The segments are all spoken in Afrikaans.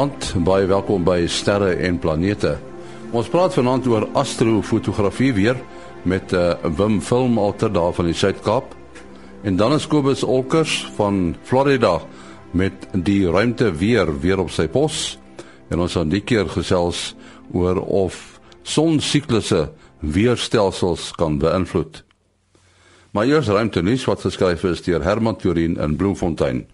Goeienaand, baie welkom by Sterre en Planete. Ons praat vanaand oor astrofotografie weer met uh, Wim Filmalter daar van die Suid-Kaap. En dan is Kobus Olkers van Florida met die ruimte weer weer op sy pos. En ons gaan die keer gesels oor of sonsiklusse weerstelsels kan beïnvloed. Maar eers ruimte nuus wat geskryf is deur Herman Turin in Bloemfontein.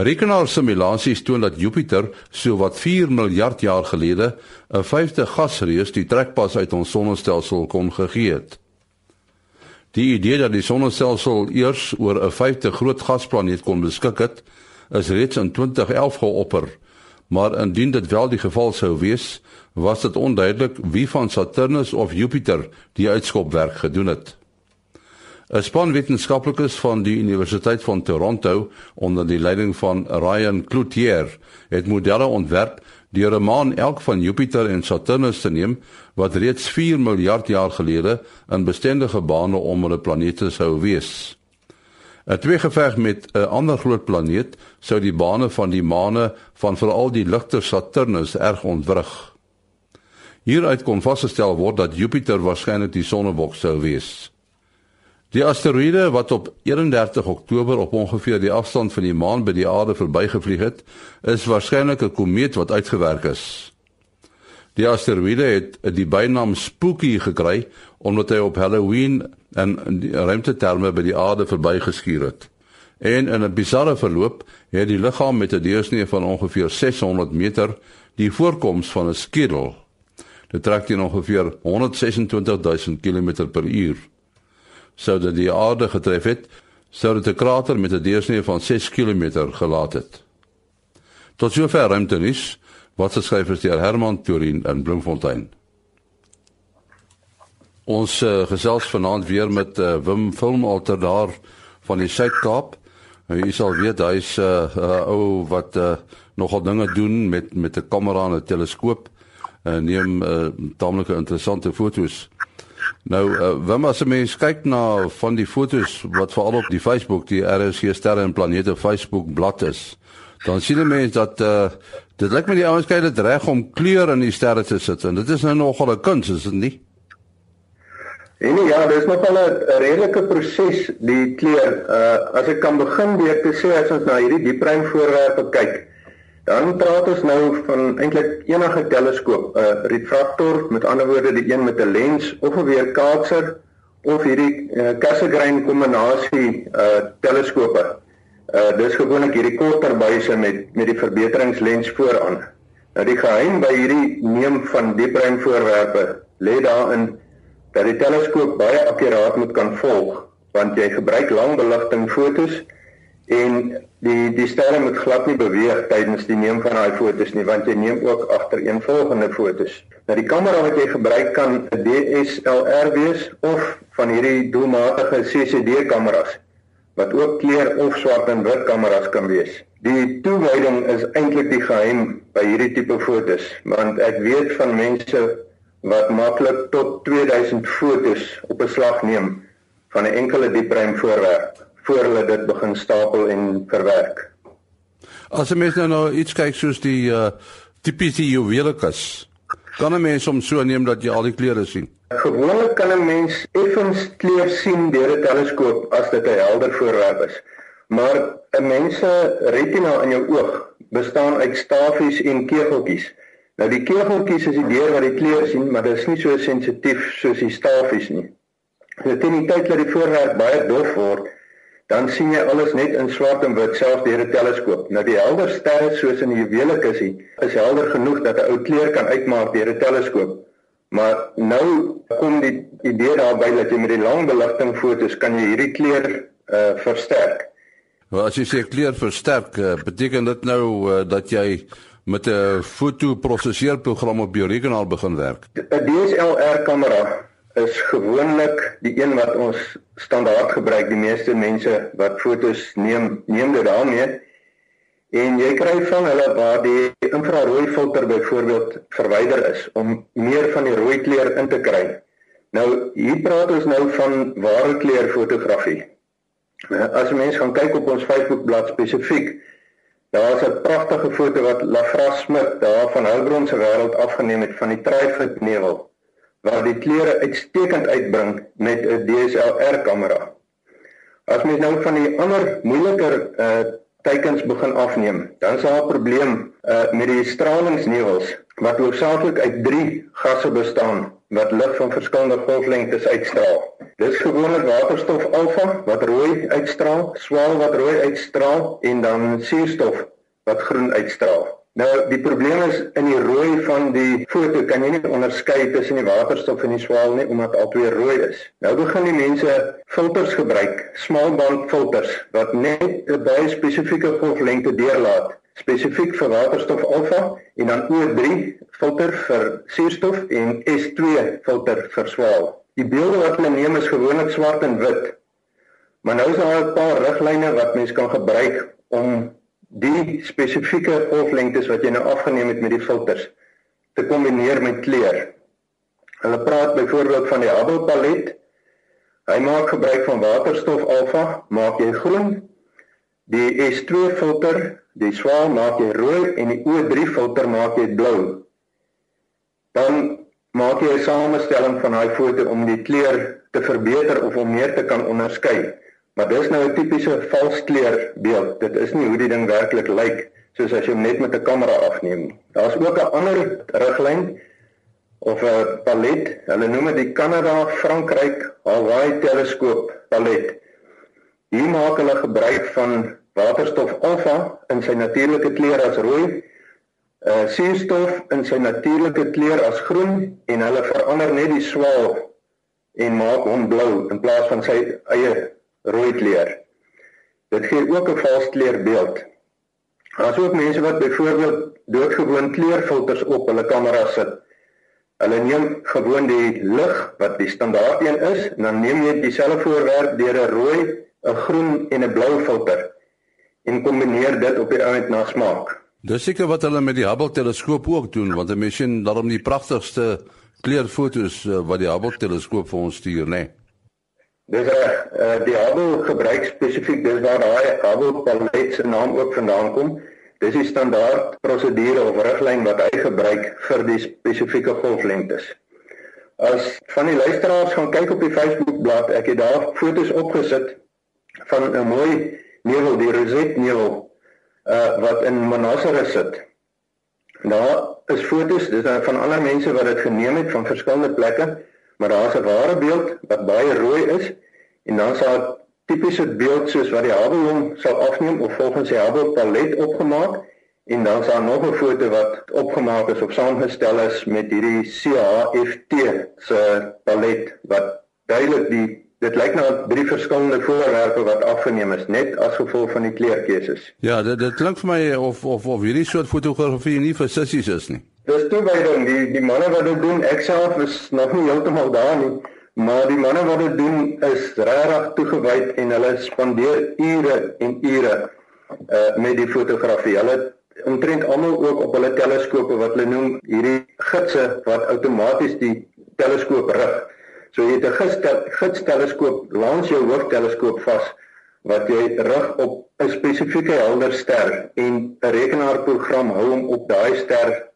Rekenaarsimulasies toon dat Jupiter so wat 4 miljard jaar gelede 'n vyfde gasreus die trekpas uit ons sonnestelsel kon gegee het. Die idee dat die sonnestelsel eers oor 'n vyfde groot gasplaneet kon beskik het, is reeds in 2011 geopper, maar indien dit wel die geval sou wees, was dit onduidelik wie van Saturnus of Jupiter die uitskopwerk gedoen het. 'n Span wetenskaplikes van die Universiteit van Toronto onder die leiding van Ryan Cloutier het modelle ontwerp deur 'n maan elk van Jupiter en Saturnus te neem wat reeds 4 miljard jaar gelede in bestendige bane om hulle planete sou wees. 'n Tweegeveg met 'n ander groot planeet sou die bane van die maane van veral die ligter Saturnus erg ontwrig. Hieruit kon vasgestel word dat Jupiter waarskynlik die sonnebok sou wees. Die asteroïde wat op 31 Oktober op ongeveer die afstand van die maan by die aarde verbygevlieg het, is waarskynlik 'n komeet wat uitgewerk is. Die asteroïde het die bynaam Spooky gekry omdat hy op Halloween en ruimteterme by die aarde verbygeskuur het. En in 'n bizarre verloop het die liggaam met 'n deursnee van ongeveer 600 meter die voorkoms van 'n skedel. Dit trek teen ongeveer 126000 km/h sou dit die aarde getref het, sou dit 'n krater met 'n deursnee van 6 km gelaat het. Tot sover ruimte nuus wat geskryf is deur Herman Turin in Bloemfontein. Ons uh, gesels vanaand weer met uh, Wim Filmalter daar van die Suid-Kaap. Nou, jy sal weet hy's 'n uh, uh, ou wat uh, nogal dinge doen met met 'n kamera en 'n teleskoop en uh, neem uh, tamelike interessante foto's. Nou, uh, wanneer as 'n mens kyk na van die fotos wat veral op die Facebook, die RSG Sterre en Planete Facebook bladsy is, dan sien 'n mens dat uh dit lyk my die ouens kyk dit reg om kleur in die sterre te sit en dit is nou nogal 'n kuns, is dit nie? En nee, ja, dis nog wel 'n redelike proses die kleur. Uh as ek kan begin deur te sê as ons na hierdie diepruim voorwerpe kyk, Dan praat ons nou van eintlik enige teleskoop, 'n uh, refraktor, met ander woorde die een met 'n lens of 'n weerkaatser of hierdie uh, Cassegrain kombinasie uh teleskope. Uh dis gewoonlik hierdie korter buise met met die verbeteringslens vooraan. Nou die geheim by hierdie neem van diepruim voorwerpe lê daarin dat die teleskoop baie akkuraat moet kan volg want jy gebruik langbeligting fotos en die die sterre moet glad nie beweeg tydens die neem van daai fotos nie want jy neem ook agtereenvolgende fotos. Nou die kamera wat jy gebruik kan 'n DSLR wees of van hierdie doelmatige CCD kameras wat ook kleur of swart en wit kameras kan wees. Die toewyding is eintlik die geheim by hierdie tipe fotos want ek weet van mense wat maklik tot 2000 fotos op 'n slag neem van 'n enkele diepruim voorwerp voor hulle dit begin stapel en verwerk. As 'n mens nou nou iets kyk soos die uh tipiese juwelikas, kan 'n mens hom so neem dat jy al die kleure sien. Gewoonlik kan 'n mens effens kleur sien deur 'n teleskoop as dit 'n helder voorwerp is. Maar 'n mens se retina in jou oog bestaan uit stafies en kegeltjies. Nou die kegeltjies is die deur wat die kleur sien, maar dit is nie so sensitief soos die stafies nie. Dit teen die tyd dat die voorwerp baie dof word, dan sien jy alles net in swart en wit selfs deur 'n teleskoop. Nou die helder sterre soos in die juwelikussie is helder genoeg dat 'n ou kleur kan uitmaak deur 'n teleskoop. Maar nou kom die idee daarby dat jy met die langbeligting fotos kan jy hierdie kleur uh versterk. Wel as jy sê kleur versterk, uh, beteken dit nou uh, dat jy met 'n fotoprosesseerprogram op jou rekenaar begin werk? 'n DSLR kamera is gewoonlik die een wat ons standaard gebruik. Die meeste mense wat fotos neem, neem dit daarmee. En jy kry van hulle waar die infrarooi filter byvoorbeeld verwyder is om meer van die rooi kleur in te kry. Nou hier praat ons nou van ware kleur fotografie. As mense gaan kyk op ons Facebook bladsy spesifiek, Daar's 'n pragtige foto wat Lafras Smit daar van Hulbron se wêreld afgeneem het van die Trifid nevel waar die kleure uitstekend uitbring met 'n DSLR kamera. As mens nou van die ander moeiliker uh teikens begin afneem, dan is daar 'n probleem uh met die stralingsnevels wat hoofsaaklik uit 3 gasse bestaan wat lig van verskillende golflengtes uitstraal. Dis gewoonlik waterstof alfa wat rooi uitstraal, swaal wat rooi uitstraal en dan suurstof wat groen uitstraal. Nou die probleem is in die rooi van die foto kan jy nie onderskei tussen die waterstof en die swaal nie omdat albei rooi is. Nou begin die mense filters gebruik, smaalband filters wat net 'n baie spesifieke golflengte deurlaat spesifiek vir waterstof alfa en dan O3 filter vir suurstof en S2 filter vir swaal. Die beelde wat hulle neem is gewoonlik swart en wit. Maar nou is daar 'n paar riglyne wat mens kan gebruik om die spesifieke golflengtes wat jy nou afgeneem het met die filters te kombineer met kleur. Hulle praat byvoorbeeld van die Hubble palet. Hy maak gebruik van waterstof alfa, maak jy groen. Die S2 filter die swaal maak jy rooi en die O3 filter maak jy blou. Dan maak jy 'n samestelling van daai foto om die kleur te verbeter of om meer te kan onderskei. Maar dis nou 'n tipiese valskleur beeld. Dit is nie hoe die ding werklik lyk soos as jy hom net met 'n kamera afneem. Daar's ook 'n ander riglyn of 'n palet. Hulle noem dit die Kanada Frankryk Hawaii teleskoop palet. Hier maak hulle gebruik van waterstof alfa in sy natuurlike kleur as rooi, uh suurstof in sy natuurlike kleur as groen en hulle verander net die swaal en maak hom blou in plaas van sy eie rooi kleur. Dit gee ook 'n vals kleurbeeld. Daar's ook mense wat byvoorbeeld doodgewoon kleurfilters op hulle kamera sit. Hulle neem gewoon die lig wat die standaard een is en dan neem jy dieselfde voorwerp deur 'n rooi, 'n groen en 'n blou filter en kombineer dit op die ount na smaak. Dis seker wat hulle met die Hubble teleskoop ook doen want 'n mens sien daarom die pragtigste kleurfoto's uh, wat die Hubble teleskoop vir ons stuur, né? Nee. Dis. Uh, die Hubble gebruik spesifiek dis waar daai Hubble palet se naam ook vandaan kom. Dis die standaard prosedure of riglyn wat hy gebruik vir die spesifieke golflengtes. As van die luisteraars gaan kyk op die Facebook bladsy, ek het daar foto's opgesit van 'n mooi nevel die Rosette nevel uh wat in Manasseh sit. Daar is fotos, dis van ander mense wat dit geneem het van verskillende plekke, maar daar's 'n ware beeld wat baie rooi is en dan sal tipiese beeld soos wat die Hubble hom sal afneem of volgens die Hubble palet opgemaak en dan sal nog 'n foto wat opgemaak is of saamgestel is met hierdie CHFT se palet wat duidelik die Dit lyk na drie verskillende voorwerpe wat afgeneem is net as gevolg van die kleurkeuses. Ja, dit dit klink vir my of of of hierdie soort fotografie nie vir sissies is nie. Dis toewyding die die manne wat dit doen, ek self is nog nie heeltemal daar nie, maar die manne wat dit doen is regtig toegewyd en hulle spandeer ure en ure uh met die fotografie. Hulle omtrent almal ook op hulle teleskope wat hulle noem hierdie gidse wat outomaties die teleskoop rig. So jy het 'n gidsteleskoop langs jou hoofteleskoop vas wat jy rig op 'n spesifieke helder ster en 'n rekenaarprogram hou hom op daai ster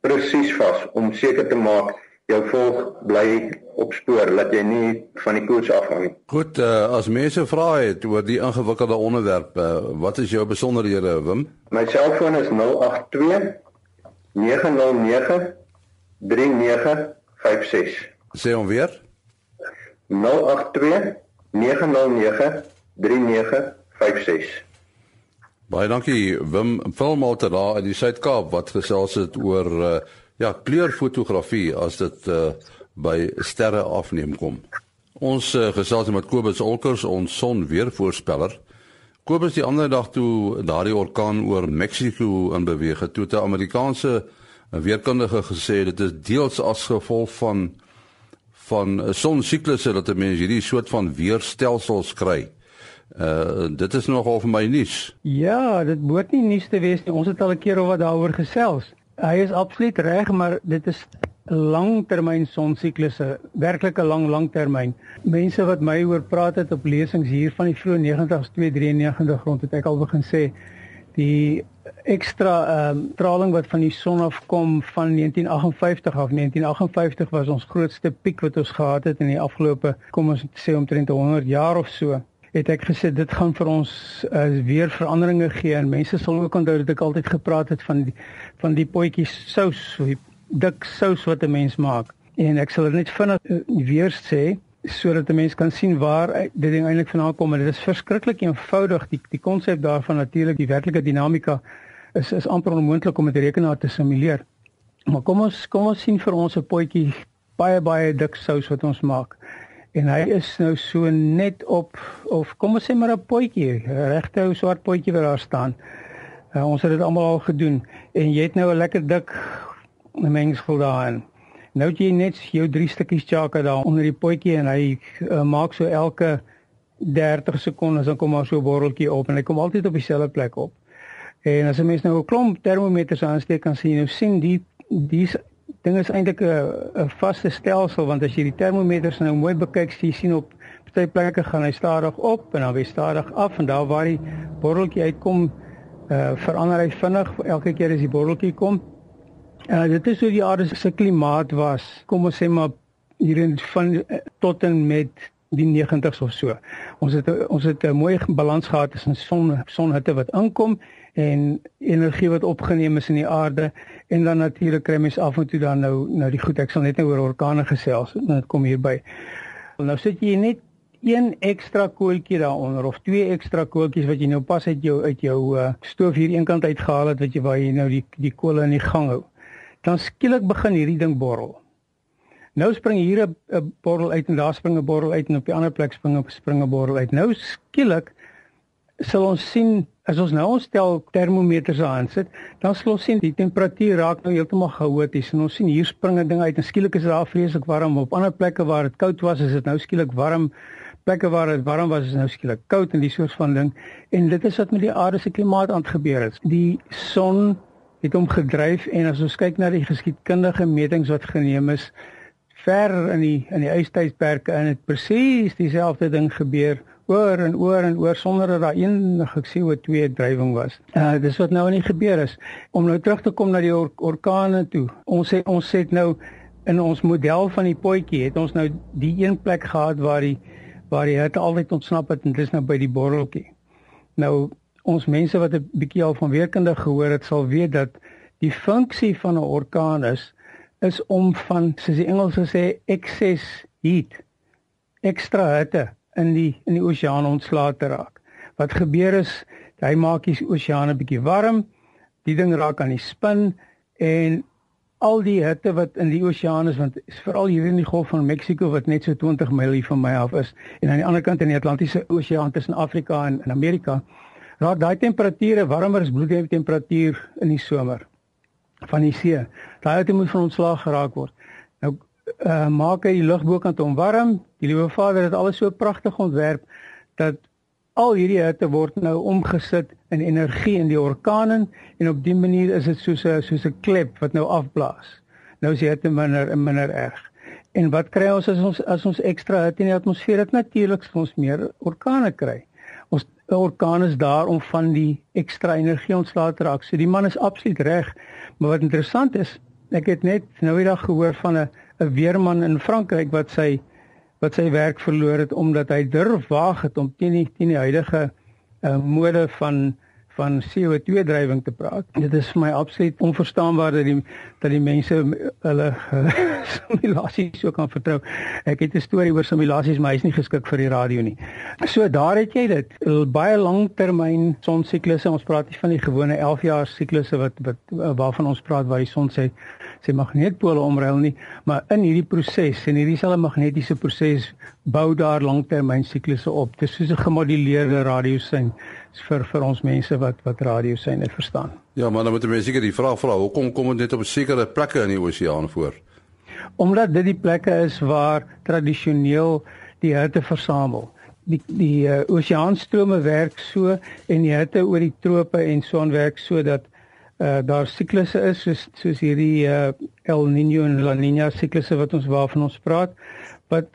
presies vas om seker te maak jou volg bly op spoor dat jy nie van die koers afhang nie. Goed, uh, as mense vra het oor die ingewikkelde onderwerp, uh, wat is jou besonderhede, Wim? My selfoon is 082 909 3956. Sê hom weer. 082 Baie dankie Wim Vilmalter daar in die Suid-Kaap wat gesels het oor uh, ja kleurfotografie as dit uh, by sterre afneem kom. Ons uh, gesels met Kobus Olkers ons sonweervoorspeller. Kobus die ander dag toe daardie orkaan oor Mexiko in beweeg het, toe 'n Amerikaanse weerkundige gesê dit is deels as gevolg van van sonsiklusse dat 'n mens hierdie soort van weerstelsels kry. Uh dit is nogal vir my nuus. Ja, dit moet nie nuus te wees nie. Ons het al 'n keer oor daaroor gesels. Hy is absoluut reg, maar dit is langtermyn sonsiklusse, werklik 'n lang langtermyn. Mense wat my hoor praat het op lesings hier van die vroeë 90's 293 grond het ek al begin sê Die ekstra ehm um, straling wat van die son af kom van 1958 af. 1958 was ons grootste piek wat ons gehad het in die afgelope kom ons sê omtrent 100 jaar of so het ek gesê dit gaan vir ons uh, weer veranderinge gee. En mense sal ook onthou dat ek altyd gepraat het van die van die potjie sous, die dik sous wat 'n mens maak. En ek sal dit net vinnig uh, weer sê sodat 'n mens kan sien waar dit ding eintlik vandaan kom en dit is verskriklik eenvoudig die die konsep daarvan natuurlik die werklike dinamika is is amper onmoontlik om met 'n rekenaar te simuleer. Maar kom ons kom ons sien vir ons 'n potjie baie baie dik sous wat ons maak. En hy is nou so net op of kom ons sê maar 'n potjie, regte ou swart potjie wat daar staan. Uh, ons het dit almal al gedoen en jy het nou 'n lekker dik mengsel daarin. Nou het jy net jou drie stukkies chaka daar onder die potjie en hy uh, maak so elke 30 sekondes dan kom maar so 'n borreltjie op en hy kom altyd op dieselfde plek op. En as 'n mens nou 'n klomp termometers aansteek kan sien, nou sien die die ding is eintlik 'n 'n vaste stelsel want as jy die termometers nou mooi bekyk, jy sien op party plekke gaan hy stadig op en dan weer stadig af en daar waar die borreltjie uitkom, uh verander hy vinnig elke keer as die borreltjie kom. Uh, dit is hoe die aarde se klimaat was. Kom ons sê maar hier in van uh, tot en met die 90s of so. Ons het ons het 'n mooi balans gehad tussen son sonhitte wat inkom en energie wat opgeneem is in die aarde en dan natuurlik kry mens af en toe dan nou nou die goed ek sal net nou oor orkane gesels en dit kom hierby. Nou sit jy net een ekstra koeltjie daaronder of twee ekstra koeltjies wat jy nou pas uit jou uit jou uh, stoof hier eenkant uitgehaal het wat jy waar jy nou die die kolle in die gang hou dan skielik begin hierdie ding borrel. Nou spring hier 'n borrel uit en daar spring 'n borrel uit en op die ander plek spring 'n springe borrel uit. Nou skielik sal ons sien as ons nou ons tel termometers aan sit, dan sal ons sien die temperatuur raak nou heeltemal chaoties en ons sien hier spring 'n ding uit en skielik is daar vreeslik warm op ander plekke waar dit koud was, is dit nou skielik warm. Plekke waar dit warm was, is nou skielik koud en die soort van ding. En dit is wat met die aarde se klimaat aan gebeur het. Die son het hom gedryf en as ons kyk na die geskiedkundige metings wat geneem is ver in die in die ystydperke en dit presies dieselfde ding gebeur oor en oor en oor sonder dat daar enige CO2 drywing was. Uh dis wat nou nie gebeur is om nou terug te kom na die or orkane toe. Ons sê ons het nou in ons model van die potjie het ons nou die een plek gehad waar die waar die hitte altyd ontsnap het en dis nou by die borreltjie. Nou ons mense wat 'n bietjie al van weerkunde gehoor het sal weet dat die funksie van 'n orkaan is is om van soos die Engelse sê excess heat ekstra hitte in die in die oseaan ontslae te raak. Wat gebeur is hy maak die oseaan 'n bietjie warm, die ding raak aan die spin en al die hitte wat in die oseaan is want veral hier in die Golf van Mexiko wat net so 20 myl hier van my af is en aan die ander kant in die Atlantiese Oseaan tussen Afrika en, en Amerika raak daai temperature warmer as bloedtemperatuur in die somer van die see. Daai hitte moet van ontslaag geraak word. Nou uh, maak hy die lug bokant om warm. Die liewe Vader het alles so pragtig ontwerp dat al hierdie hitte word nou omgesit in energie in die orkane en op dié manier is dit soos 'n soos 'n klep wat nou afblaas. Nou is die hitte minder en minder erg. En wat kry ons as ons as ons ekstra hitte in die atmosfeer het natuurlik ons meer orkane kry. 'n orkaan is daar om van die ekstra energie ontslae te raak. So die man is absoluut reg. Maar wat interessant is, ek het net nou die dag gehoor van 'n 'n weerman in Frankryk wat sy wat sy werk verloor het omdat hy durf waag het om teen die teen die huidige uh, mode van van CO2 drywing te praat. Dit is vir my absoluut onverstaanbaar dat die dat die mense hulle simulasies so kan vertrou. Ek het 'n storie oor simulasies, maar hy's nie geskik vir die radio nie. So daar het jy dit. Baie langtermyn sonsiklusse. Ons praat nie van die gewone 11 jaar siklusse wat wat waarvan ons praat waar die son sê sy magneetpole omruil nie, maar in hierdie proses en hierdie selfe magnetiese proses bou daar langtermyn siklusse op. Dit is soos 'n gemoduleerde radiosein vir vir ons mense wat wat radio syne verstaan. Ja, maar dan moet mense seker die vraag vra, hoekom kom dit net op sekere plekke in die oseaan voor? Omdat dit die plekke is waar tradisioneel die hitte versamel. Die die uh, oseaanstrome werk so en die hitte oor die trope en so aan werk sodat uh, daar siklusse is soos soos hierdie uh, El Niño en La Niña siklusse wat ons waarvan ons praat wat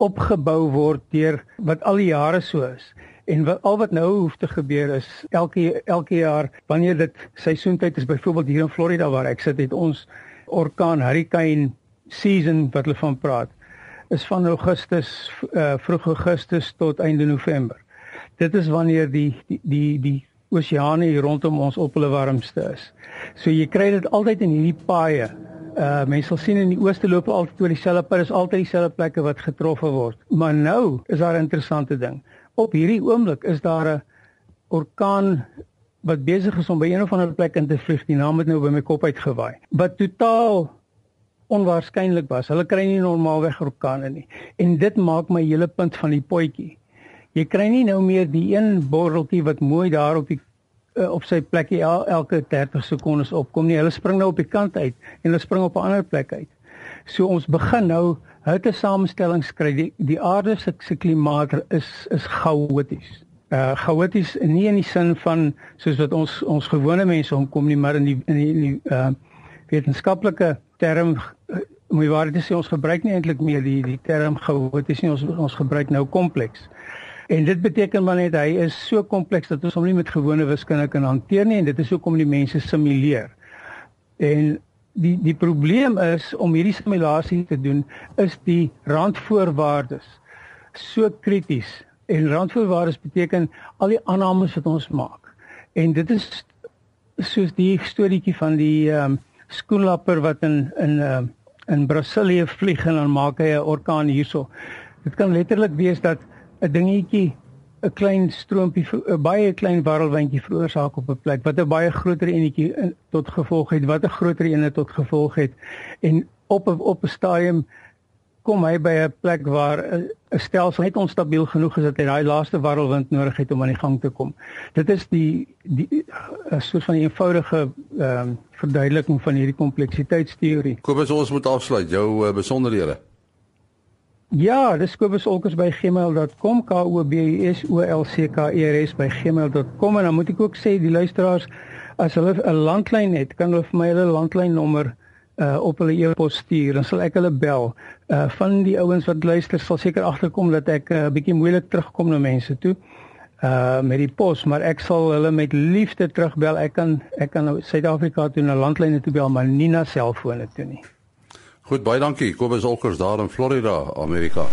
opgebou word deur wat al die jare so is En wat al wat nou hoef te gebeur is elke elke jaar wanneer dit seisoentyd is byvoorbeeld hier in Florida waar ek sit het ons orkaan hurricane season wat hulle van praat is van Augustus uh, vroeg Augustus tot einde November. Dit is wanneer die die die, die oseane hier rondom ons op hulle warmste is. So jy kry dit altyd in hierdie paaie. Uh mense sal sien in die ooste loop altyd oor dieselfde pad, is altyd dieselfde plekke wat getrof word. Maar nou is daar 'n interessante ding. Op hierdie oomblik is daar 'n orkaan wat besig is om by een of ander plek in te vlieg. Die naam het nou by my kop uitgewaai. Wat totaal onwaarskynlik was. Hulle kry nie normaalweg orkane nie. En dit maak my hele punt van die potjie. Jy kry nie nou meer die een borreltjie wat mooi daar op die uh, op sy plekkie el, elke 30 sekondes opkom nie. Hulle spring nou op die kant uit en hulle spring op 'n ander plek uit. So ons begin nou hitte samestellings kry. Die, die aarde se klimaat is is chaoties. Uh chaoties nie in die sin van soos wat ons ons gewone mense omkom nie, maar in die in die, in die uh wetenskaplike term uh, moet jy waar dit sê ons gebruik nie eintlik meer die die term chaoties nie. Ons ons gebruik nou kompleks. En dit beteken maar net hy is so kompleks dat ons hom nie met gewone wiskunde kan hanteer nie en dit is hoekom die mense simuleer. En die die probleem is om hierdie simulasie te doen is die randvoorwaardes so krities. En randvoorwaardes beteken al die aannames wat ons maak. En dit is soos die storieetjie van die ehm um, skoenlapper wat in in ehm uh, in Brasilië vlieg en dan maak hy 'n orkaan hierso. Dit kan letterlik wees dat 'n dingetjie 'n klein stroompie 'n baie klein warrelwindjie veroorsaak op 'n plek wat 'n baie groter enetjie tot gevolg het wat 'n groter ene tot gevolg het en op op 'n stadium kom hy by 'n plek waar 'n stelsel net onstabiel genoeg is dat hy daai laaste warrelwind nodig het om aan die gang te kom. Dit is die die 'n soort van eenvoudige ehm um, verduideliking van hierdie kompleksiteitsteorie. Kobus ons moet afsluit jou uh, besonderhede. Ja, dis kobusvolkers@gmail.com k o b u s o l c k e r s by gmail.com en dan moet ek ook sê die luisteraars as hulle 'n landlyn het, kan hulle vir my hulle landlynnommer uh op hulle e-pos stuur dan sal ek hulle bel. Uh van die ouens wat luister sal seker agterkom dat ek 'n uh, bietjie moeilik terugkom na mense toe. Uh met die pos, maar ek sal hulle met liefde terugbel. Ek kan ek kan nou Suid-Afrika toe na landlyne toe bel, maar nie na selfone toe nie. Goed, baie dankie. Kobus Olkers daar in Florida, Amerika.